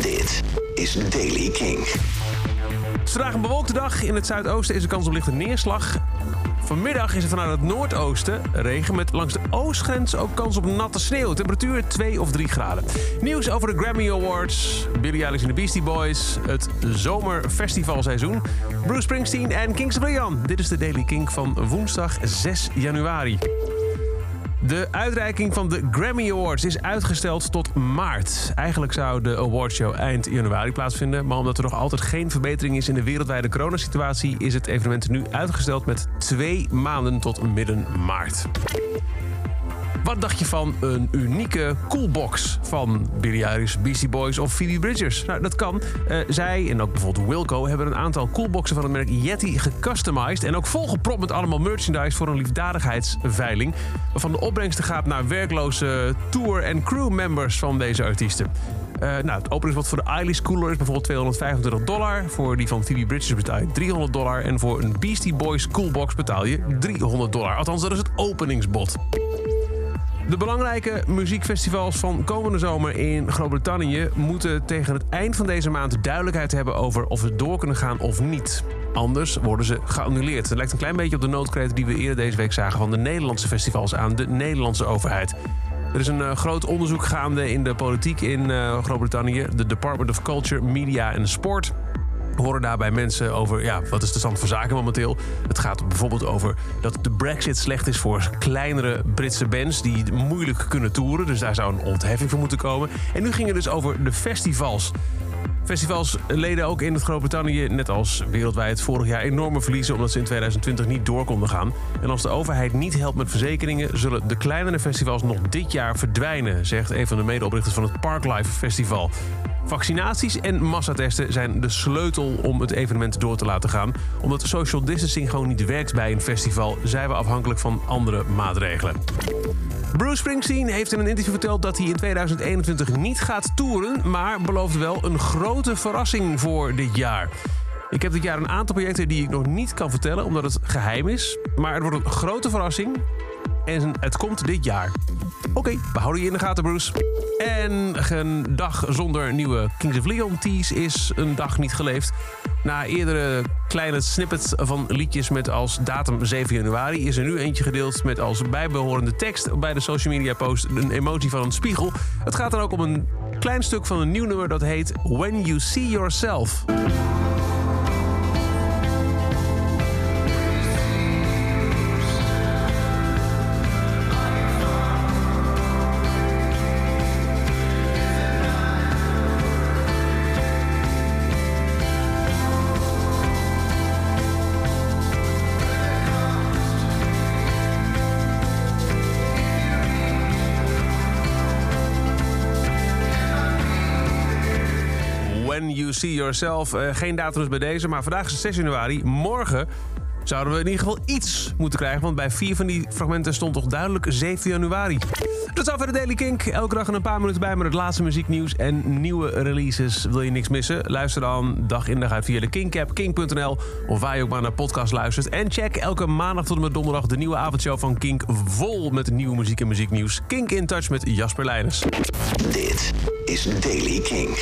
Dit is Daily King. Het is vandaag een bewolkte dag. In het zuidoosten is er kans op lichte neerslag. Vanmiddag is het vanuit het noordoosten regen met langs de oostgrens ook kans op natte sneeuw. Temperatuur 2 of 3 graden. Nieuws over de Grammy Awards, Billie Eilish en de Beastie Boys, het zomerfestivalseizoen, Bruce Springsteen en Kings Leon. Dit is de Daily King van woensdag 6 januari. De uitreiking van de Grammy Awards is uitgesteld tot maart. Eigenlijk zou de awardshow eind januari plaatsvinden. Maar omdat er nog altijd geen verbetering is in de wereldwijde coronasituatie... is het evenement nu uitgesteld met twee maanden tot midden maart. Wat dacht je van een unieke coolbox van Billie Eilish, Beastie Boys of Phoebe Bridgers? Nou, dat kan. Uh, zij en ook bijvoorbeeld Wilco hebben een aantal coolboxen van het merk Yeti gecustomized en ook volgepropt met allemaal merchandise voor een liefdadigheidsveiling. Waarvan de opbrengsten gaat naar werkloze tour- en crewmembers van deze artiesten. Uh, nou, het openingsbod voor de Eilish Cooler is bijvoorbeeld 225 dollar. Voor die van Phoebe Bridgers betaal je 300 dollar. En voor een Beastie Boys Coolbox betaal je 300 dollar. Althans, dat is het openingsbod. De belangrijke muziekfestivals van komende zomer in Groot-Brittannië moeten tegen het eind van deze maand duidelijkheid hebben over of ze door kunnen gaan of niet. Anders worden ze geannuleerd. Het lijkt een klein beetje op de noodkreet die we eerder deze week zagen van de Nederlandse festivals aan de Nederlandse overheid. Er is een uh, groot onderzoek gaande in de politiek in uh, Groot-Brittannië, de Department of Culture, Media en Sport horen daarbij mensen over ja, wat is de stand van zaken momenteel. Het gaat bijvoorbeeld over dat de brexit slecht is voor kleinere Britse bands... die moeilijk kunnen toeren, dus daar zou een ontheffing voor moeten komen. En nu ging het dus over de festivals. Festivals leden ook in het Groot-Brittannië, net als wereldwijd, vorig jaar enorme verliezen omdat ze in 2020 niet door konden gaan. En als de overheid niet helpt met verzekeringen, zullen de kleinere festivals nog dit jaar verdwijnen, zegt een van de medeoprichters van het Parklife Festival. Vaccinaties en massatesten zijn de sleutel om het evenement door te laten gaan. Omdat social distancing gewoon niet werkt bij een festival, zijn we afhankelijk van andere maatregelen. Bruce Springsteen heeft in een interview verteld dat hij in 2021 niet gaat toeren, maar belooft wel een grote verrassing voor dit jaar. Ik heb dit jaar een aantal projecten die ik nog niet kan vertellen omdat het geheim is, maar het wordt een grote verrassing en het komt dit jaar. Oké, okay, je in de gaten, Bruce. En een dag zonder nieuwe Kings of Leon teas is een dag niet geleefd. Na eerdere kleine snippets van liedjes met als datum 7 januari... is er nu eentje gedeeld met als bijbehorende tekst bij de social media post... een emotie van een spiegel. Het gaat dan ook om een klein stuk van een nieuw nummer dat heet When You See Yourself. When You See Yourself. Uh, geen datum dus bij deze, maar vandaag is 6 januari. Morgen zouden we in ieder geval iets moeten krijgen. Want bij vier van die fragmenten stond toch duidelijk 7 januari. Tot zover de Daily Kink. Elke dag een paar minuten bij met het laatste muzieknieuws en nieuwe releases. Wil je niks missen? Luister dan dag in dag uit via de Kink-app, kink.nl... of waar je ook maar naar podcast luistert. En check elke maandag tot en met donderdag de nieuwe avondshow van Kink... vol met nieuwe muziek en muzieknieuws. Kink in Touch met Jasper Leidens. Dit is Daily King.